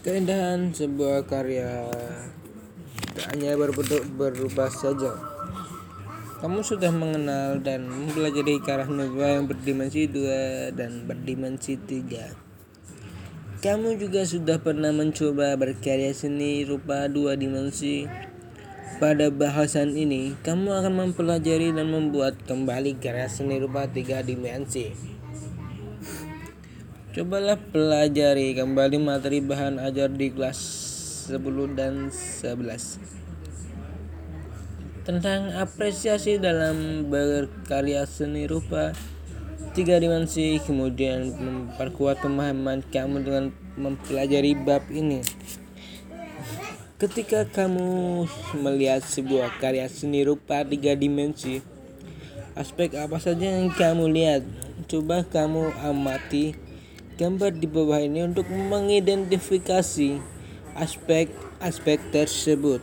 Keindahan sebuah karya tak hanya berbentuk berubah saja. Kamu sudah mengenal dan mempelajari karya nubuah yang berdimensi dua dan berdimensi tiga. Kamu juga sudah pernah mencoba berkarya seni rupa dua dimensi. Pada bahasan ini, kamu akan mempelajari dan membuat kembali karya seni rupa tiga dimensi. Cobalah pelajari kembali materi bahan ajar di kelas 10 dan 11 tentang apresiasi dalam berkarya seni rupa tiga dimensi kemudian memperkuat pemahaman kamu dengan mempelajari bab ini. Ketika kamu melihat sebuah karya seni rupa tiga dimensi aspek apa saja yang kamu lihat? Coba kamu amati gambar di bawah ini untuk mengidentifikasi aspek-aspek tersebut.